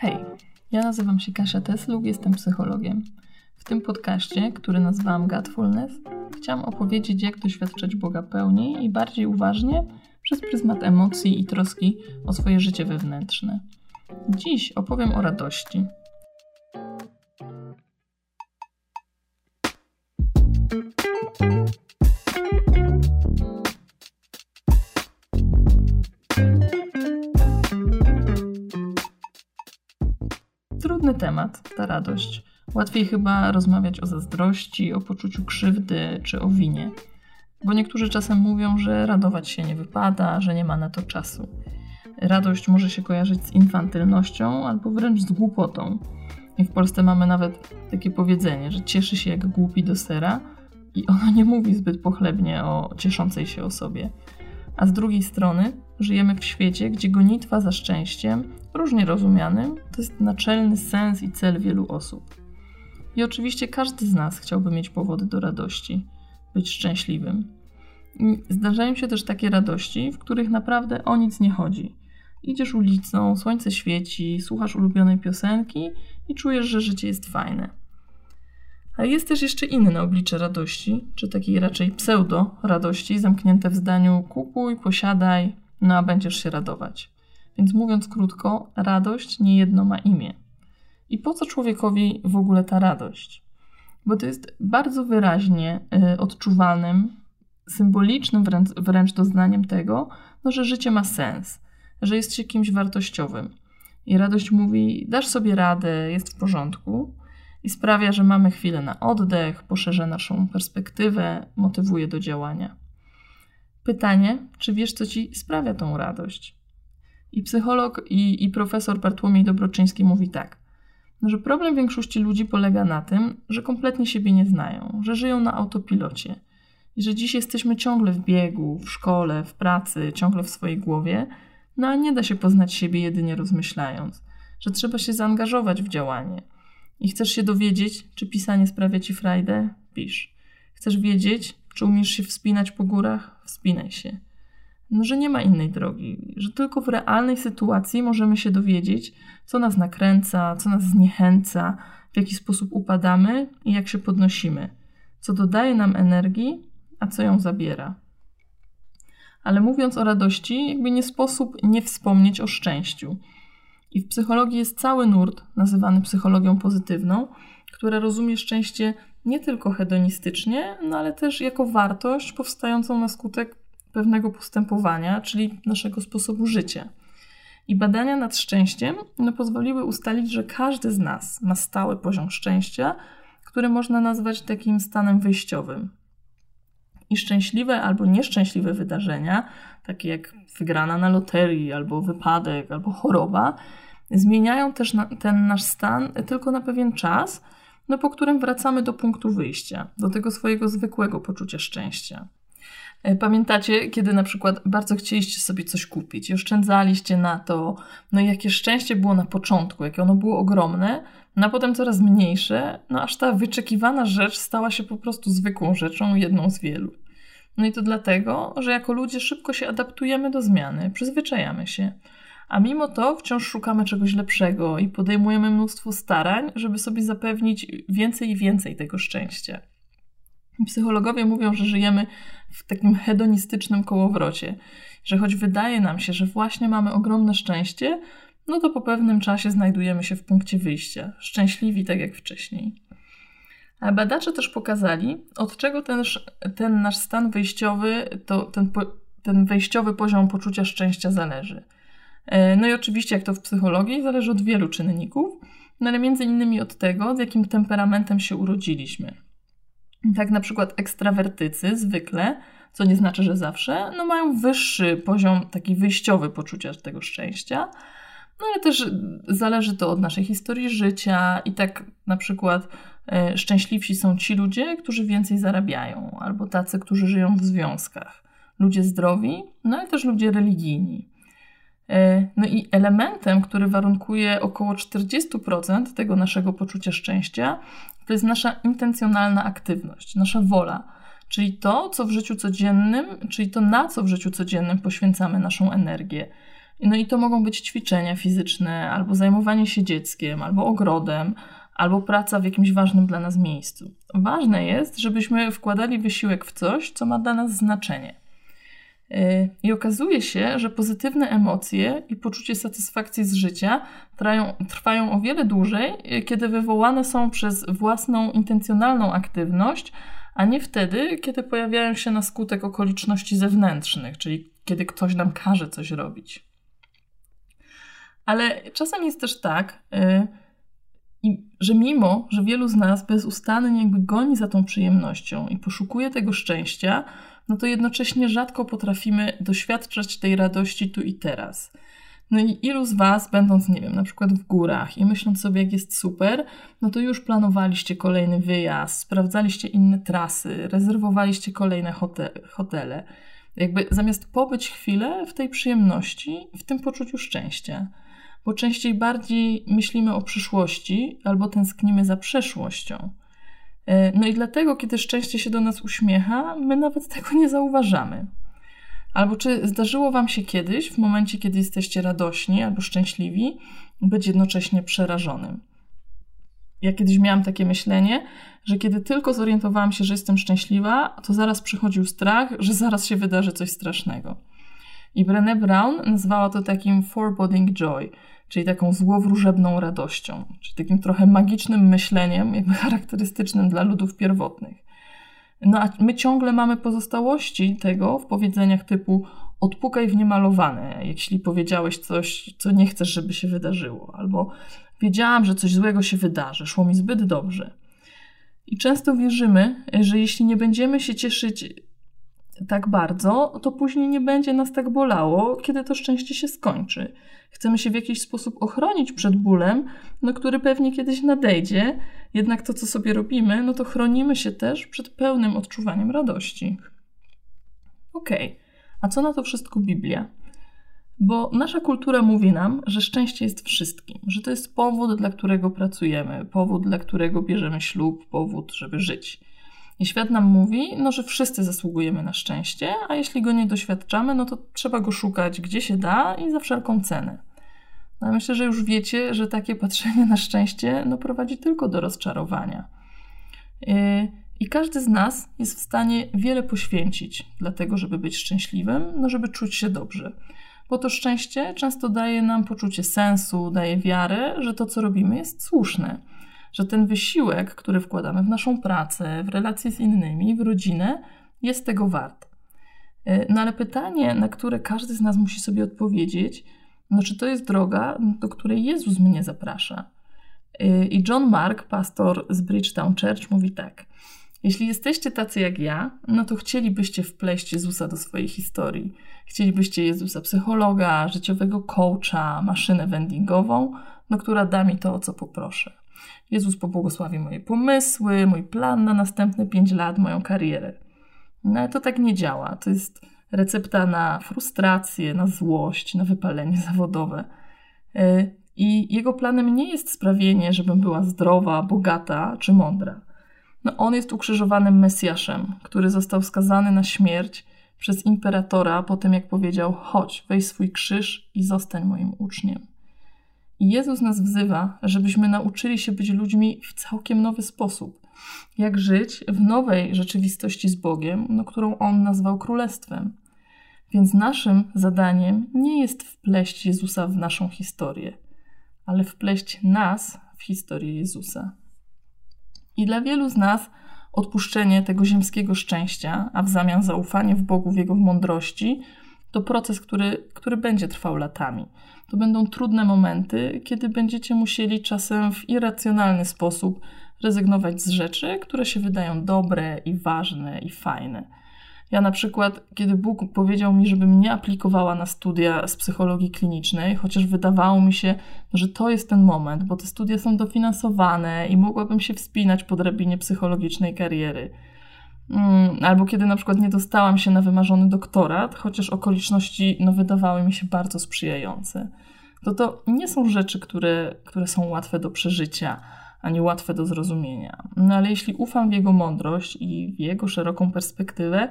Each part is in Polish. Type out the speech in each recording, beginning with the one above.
Hej, ja nazywam się Kasia Tesluk, jestem psychologiem. W tym podcaście, który nazwałam Godfulness, chciałam opowiedzieć, jak doświadczać Boga pełniej i bardziej uważnie przez pryzmat emocji i troski o swoje życie wewnętrzne. Dziś opowiem o radości. Trudny temat, ta radość. Łatwiej chyba rozmawiać o zazdrości, o poczuciu krzywdy czy o winie. Bo niektórzy czasem mówią, że radować się nie wypada, że nie ma na to czasu. Radość może się kojarzyć z infantylnością albo wręcz z głupotą. I w Polsce mamy nawet takie powiedzenie, że cieszy się jak głupi do sera i ono nie mówi zbyt pochlebnie o cieszącej się osobie. A z drugiej strony żyjemy w świecie, gdzie gonitwa za szczęściem, różnie rozumianym, to jest naczelny sens i cel wielu osób. I oczywiście każdy z nas chciałby mieć powody do radości, być szczęśliwym. I zdarzają się też takie radości, w których naprawdę o nic nie chodzi. Idziesz ulicą, słońce świeci, słuchasz ulubionej piosenki i czujesz, że życie jest fajne. Ale jest też jeszcze inne oblicze radości, czy takiej raczej pseudo-radości, zamknięte w zdaniu kupuj, posiadaj, no a będziesz się radować. Więc mówiąc krótko, radość niejedno ma imię. I po co człowiekowi w ogóle ta radość? Bo to jest bardzo wyraźnie y, odczuwalnym, symbolicznym wręcz, wręcz doznaniem tego, no, że życie ma sens, że jest się kimś wartościowym. I radość mówi: dasz sobie radę, jest w porządku, i sprawia, że mamy chwilę na oddech, poszerza naszą perspektywę, motywuje do działania. Pytanie, czy wiesz, co ci sprawia tą radość? I psycholog i, i profesor Bartłomiej Dobroczyński mówi tak, że problem większości ludzi polega na tym, że kompletnie siebie nie znają, że żyją na autopilocie i że dziś jesteśmy ciągle w biegu, w szkole, w pracy, ciągle w swojej głowie, no a nie da się poznać siebie jedynie rozmyślając, że trzeba się zaangażować w działanie – i chcesz się dowiedzieć, czy pisanie sprawia ci frajdę? Pisz. Chcesz wiedzieć, czy umiesz się wspinać po górach? Wspinaj się. No, że nie ma innej drogi, że tylko w realnej sytuacji możemy się dowiedzieć, co nas nakręca, co nas zniechęca, w jaki sposób upadamy i jak się podnosimy, co dodaje nam energii, a co ją zabiera. Ale mówiąc o radości, jakby nie sposób nie wspomnieć o szczęściu. I w psychologii jest cały nurt nazywany psychologią pozytywną, która rozumie szczęście nie tylko hedonistycznie, no ale też jako wartość powstającą na skutek pewnego postępowania, czyli naszego sposobu życia. I badania nad szczęściem no, pozwoliły ustalić, że każdy z nas ma stały poziom szczęścia, który można nazwać takim stanem wyjściowym. I szczęśliwe albo nieszczęśliwe wydarzenia, takie jak wygrana na loterii, albo wypadek, albo choroba, zmieniają też na, ten nasz stan tylko na pewien czas, no po którym wracamy do punktu wyjścia, do tego swojego zwykłego poczucia szczęścia. E, pamiętacie, kiedy na przykład bardzo chcieliście sobie coś kupić i oszczędzaliście na to, no jakie szczęście było na początku, jakie ono było ogromne, no a potem coraz mniejsze, no aż ta wyczekiwana rzecz stała się po prostu zwykłą rzeczą, jedną z wielu. No i to dlatego, że jako ludzie szybko się adaptujemy do zmiany, przyzwyczajamy się. A mimo to wciąż szukamy czegoś lepszego i podejmujemy mnóstwo starań, żeby sobie zapewnić więcej i więcej tego szczęścia. Psychologowie mówią, że żyjemy w takim hedonistycznym kołowrocie, że choć wydaje nam się, że właśnie mamy ogromne szczęście, no to po pewnym czasie znajdujemy się w punkcie wyjścia, szczęśliwi tak jak wcześniej. A badacze też pokazali, od czego ten, ten nasz stan wyjściowy, to ten, ten wejściowy poziom poczucia szczęścia zależy. E, no i oczywiście, jak to w psychologii, zależy od wielu czynników, no ale między innymi od tego, z jakim temperamentem się urodziliśmy. Tak na przykład ekstrawertycy zwykle, co nie znaczy, że zawsze, no mają wyższy poziom taki wyjściowy poczucia tego szczęścia, no ale też zależy to od naszej historii życia i tak na przykład e, szczęśliwsi są ci ludzie, którzy więcej zarabiają, albo tacy, którzy żyją w związkach. Ludzie zdrowi, no ale też ludzie religijni. E, no i elementem, który warunkuje około 40% tego naszego poczucia szczęścia, to jest nasza intencjonalna aktywność, nasza wola, czyli to, co w życiu codziennym, czyli to, na co w życiu codziennym poświęcamy naszą energię. No i to mogą być ćwiczenia fizyczne, albo zajmowanie się dzieckiem, albo ogrodem, albo praca w jakimś ważnym dla nas miejscu. Ważne jest, żebyśmy wkładali wysiłek w coś, co ma dla nas znaczenie. Y, I okazuje się, że pozytywne emocje i poczucie satysfakcji z życia trwają, trwają o wiele dłużej, y, kiedy wywołane są przez własną intencjonalną aktywność, a nie wtedy, kiedy pojawiają się na skutek okoliczności zewnętrznych, czyli kiedy ktoś nam każe coś robić. Ale czasem jest też tak, yy, że mimo, że wielu z nas bezustannie jakby goni za tą przyjemnością i poszukuje tego szczęścia, no to jednocześnie rzadko potrafimy doświadczać tej radości tu i teraz. No i ilu z Was, będąc, nie wiem, na przykład w górach i myśląc sobie, jak jest super, no to już planowaliście kolejny wyjazd, sprawdzaliście inne trasy, rezerwowaliście kolejne hotele. Jakby zamiast pobyć chwilę w tej przyjemności, w tym poczuciu szczęścia. Bo częściej bardziej myślimy o przyszłości albo tęsknimy za przeszłością. E, no i dlatego, kiedy szczęście się do nas uśmiecha, my nawet tego nie zauważamy. Albo czy zdarzyło Wam się kiedyś, w momencie, kiedy jesteście radośni albo szczęśliwi, być jednocześnie przerażonym? Ja kiedyś miałam takie myślenie, że kiedy tylko zorientowałam się, że jestem szczęśliwa, to zaraz przychodził strach, że zaraz się wydarzy coś strasznego. I Brené Brown nazwała to takim foreboding joy, czyli taką złowróżebną radością, czyli takim trochę magicznym myśleniem, jakby charakterystycznym dla ludów pierwotnych. No a my ciągle mamy pozostałości tego w powiedzeniach typu odpukaj w niemalowane, jeśli powiedziałeś coś, co nie chcesz, żeby się wydarzyło, albo wiedziałam, że coś złego się wydarzy, szło mi zbyt dobrze. I często wierzymy, że jeśli nie będziemy się cieszyć tak bardzo, to później nie będzie nas tak bolało, kiedy to szczęście się skończy. Chcemy się w jakiś sposób ochronić przed bólem, no, który pewnie kiedyś nadejdzie, jednak to, co sobie robimy, no to chronimy się też przed pełnym odczuwaniem radości. Okej, okay. a co na to wszystko Biblia? Bo nasza kultura mówi nam, że szczęście jest wszystkim, że to jest powód, dla którego pracujemy, powód, dla którego bierzemy ślub, powód, żeby żyć. I świat nam mówi, no, że wszyscy zasługujemy na szczęście, a jeśli go nie doświadczamy, no to trzeba go szukać gdzie się da i za wszelką cenę. No, myślę, że już wiecie, że takie patrzenie na szczęście no, prowadzi tylko do rozczarowania. Yy, I każdy z nas jest w stanie wiele poświęcić, dlatego, żeby być szczęśliwym, no, żeby czuć się dobrze. Bo to szczęście często daje nam poczucie sensu, daje wiarę, że to, co robimy, jest słuszne że ten wysiłek, który wkładamy w naszą pracę, w relacje z innymi, w rodzinę, jest tego wart. E, no ale pytanie, na które każdy z nas musi sobie odpowiedzieć, no czy to jest droga, do której Jezus mnie zaprasza? E, I John Mark, pastor z Bridgetown Church, mówi tak. Jeśli jesteście tacy jak ja, no to chcielibyście wpleść Jezusa do swojej historii. Chcielibyście Jezusa psychologa, życiowego coacha, maszynę vendingową, no która da mi to, o co poproszę. Jezus pobłogosławi moje pomysły, mój plan na następne pięć lat, moją karierę. No ale to tak nie działa. To jest recepta na frustrację, na złość, na wypalenie zawodowe. E, I jego planem nie jest sprawienie, żebym była zdrowa, bogata czy mądra. No, on jest ukrzyżowanym Mesjaszem, który został skazany na śmierć przez imperatora po tym, jak powiedział: Chodź, weź swój krzyż i zostań moim uczniem. I Jezus nas wzywa, żebyśmy nauczyli się być ludźmi w całkiem nowy sposób. Jak żyć w nowej rzeczywistości z Bogiem, no, którą On nazwał królestwem. Więc naszym zadaniem nie jest wpleść Jezusa w naszą historię, ale wpleść nas w historię Jezusa. I dla wielu z nas odpuszczenie tego ziemskiego szczęścia, a w zamian zaufanie w Bogu, w Jego mądrości, to proces, który, który będzie trwał latami. To będą trudne momenty, kiedy będziecie musieli czasem w irracjonalny sposób rezygnować z rzeczy, które się wydają dobre i ważne i fajne. Ja na przykład, kiedy Bóg powiedział mi, żebym nie aplikowała na studia z psychologii klinicznej, chociaż wydawało mi się, że to jest ten moment, bo te studia są dofinansowane i mogłabym się wspinać po drabinie psychologicznej kariery albo kiedy na przykład nie dostałam się na wymarzony doktorat, chociaż okoliczności no, wydawały mi się bardzo sprzyjające. To to nie są rzeczy, które, które są łatwe do przeżycia, ani łatwe do zrozumienia. No ale jeśli ufam w jego mądrość i w jego szeroką perspektywę,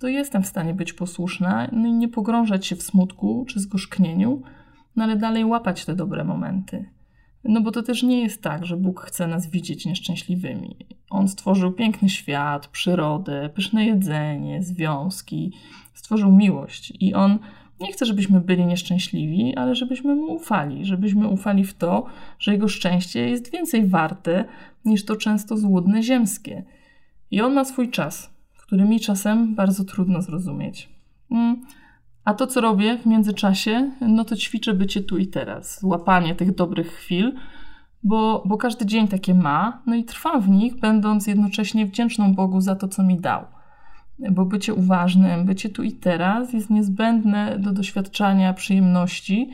to jestem w stanie być posłuszna no i nie pogrążać się w smutku czy zgorzknieniu, no ale dalej łapać te dobre momenty. No bo to też nie jest tak, że Bóg chce nas widzieć nieszczęśliwymi. On stworzył piękny świat, przyrodę, pyszne jedzenie, związki, stworzył miłość i On nie chce, żebyśmy byli nieszczęśliwi, ale żebyśmy mu ufali, żebyśmy ufali w to, że jego szczęście jest więcej warte niż to często złudne ziemskie. I on ma swój czas, który mi czasem bardzo trudno zrozumieć. A to, co robię w międzyczasie, no to ćwiczę bycie tu i teraz, łapanie tych dobrych chwil, bo, bo każdy dzień takie ma, no i trwam w nich, będąc jednocześnie wdzięczną Bogu za to, co mi dał. Bo bycie uważnym, bycie tu i teraz jest niezbędne do doświadczania przyjemności,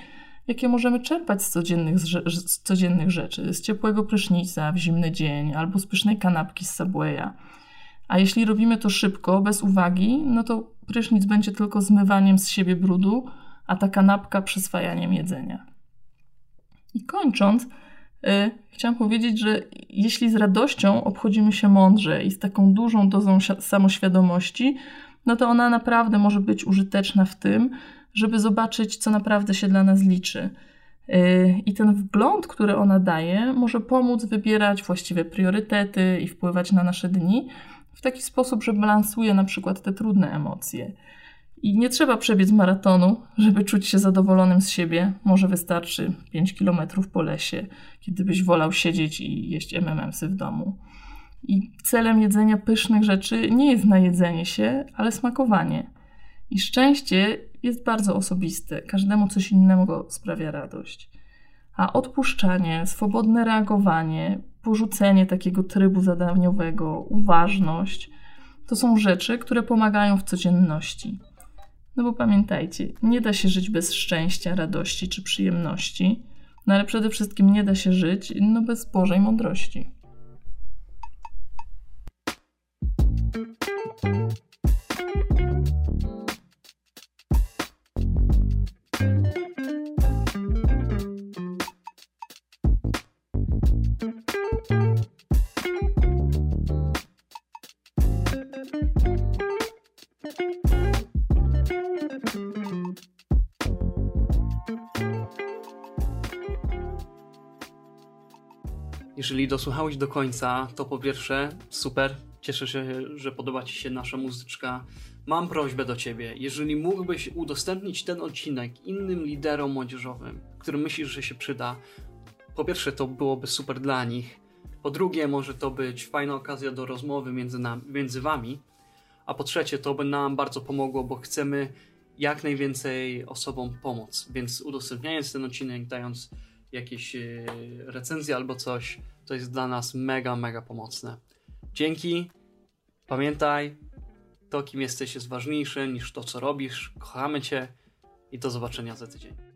jakie możemy czerpać z codziennych, z codziennych rzeczy, z ciepłego prysznica w zimny dzień albo z pysznej kanapki z Subwaya. A jeśli robimy to szybko, bez uwagi, no to prysznic będzie tylko zmywaniem z siebie brudu, a ta kanapka przyswajaniem jedzenia. I kończąc, yy, chciałam powiedzieć, że jeśli z radością obchodzimy się mądrze i z taką dużą dozą samoświadomości, no to ona naprawdę może być użyteczna w tym, żeby zobaczyć, co naprawdę się dla nas liczy. Y, I ten wgląd, który ona daje, może pomóc wybierać właściwe priorytety i wpływać na nasze dni w taki sposób, że balansuje na przykład te trudne emocje. I nie trzeba przebiec maratonu, żeby czuć się zadowolonym z siebie. Może wystarczy 5 kilometrów po lesie, kiedy byś wolał siedzieć i jeść MMMsy w domu. I celem jedzenia pysznych rzeczy nie jest najedzenie się, ale smakowanie. I szczęście jest bardzo osobiste, każdemu coś innego sprawia radość. A odpuszczanie, swobodne reagowanie, porzucenie takiego trybu zadaniowego, uważność to są rzeczy, które pomagają w codzienności. No bo pamiętajcie, nie da się żyć bez szczęścia, radości czy przyjemności, no ale przede wszystkim nie da się żyć no bez Bożej mądrości. Jeżeli dosłuchałeś do końca, to po pierwsze super, cieszę się, że podoba Ci się nasza muzyczka. Mam prośbę do Ciebie, jeżeli mógłbyś udostępnić ten odcinek innym liderom młodzieżowym, którym myślisz, że się przyda, po pierwsze to byłoby super dla nich, po drugie może to być fajna okazja do rozmowy między, nam, między Wami, a po trzecie to by nam bardzo pomogło, bo chcemy jak najwięcej osobom pomóc, więc udostępniając ten odcinek, dając jakieś e, recenzje albo coś, to jest dla nas mega, mega pomocne. Dzięki. Pamiętaj, to kim jesteś jest ważniejsze niż to, co robisz. Kochamy Cię i do zobaczenia za tydzień.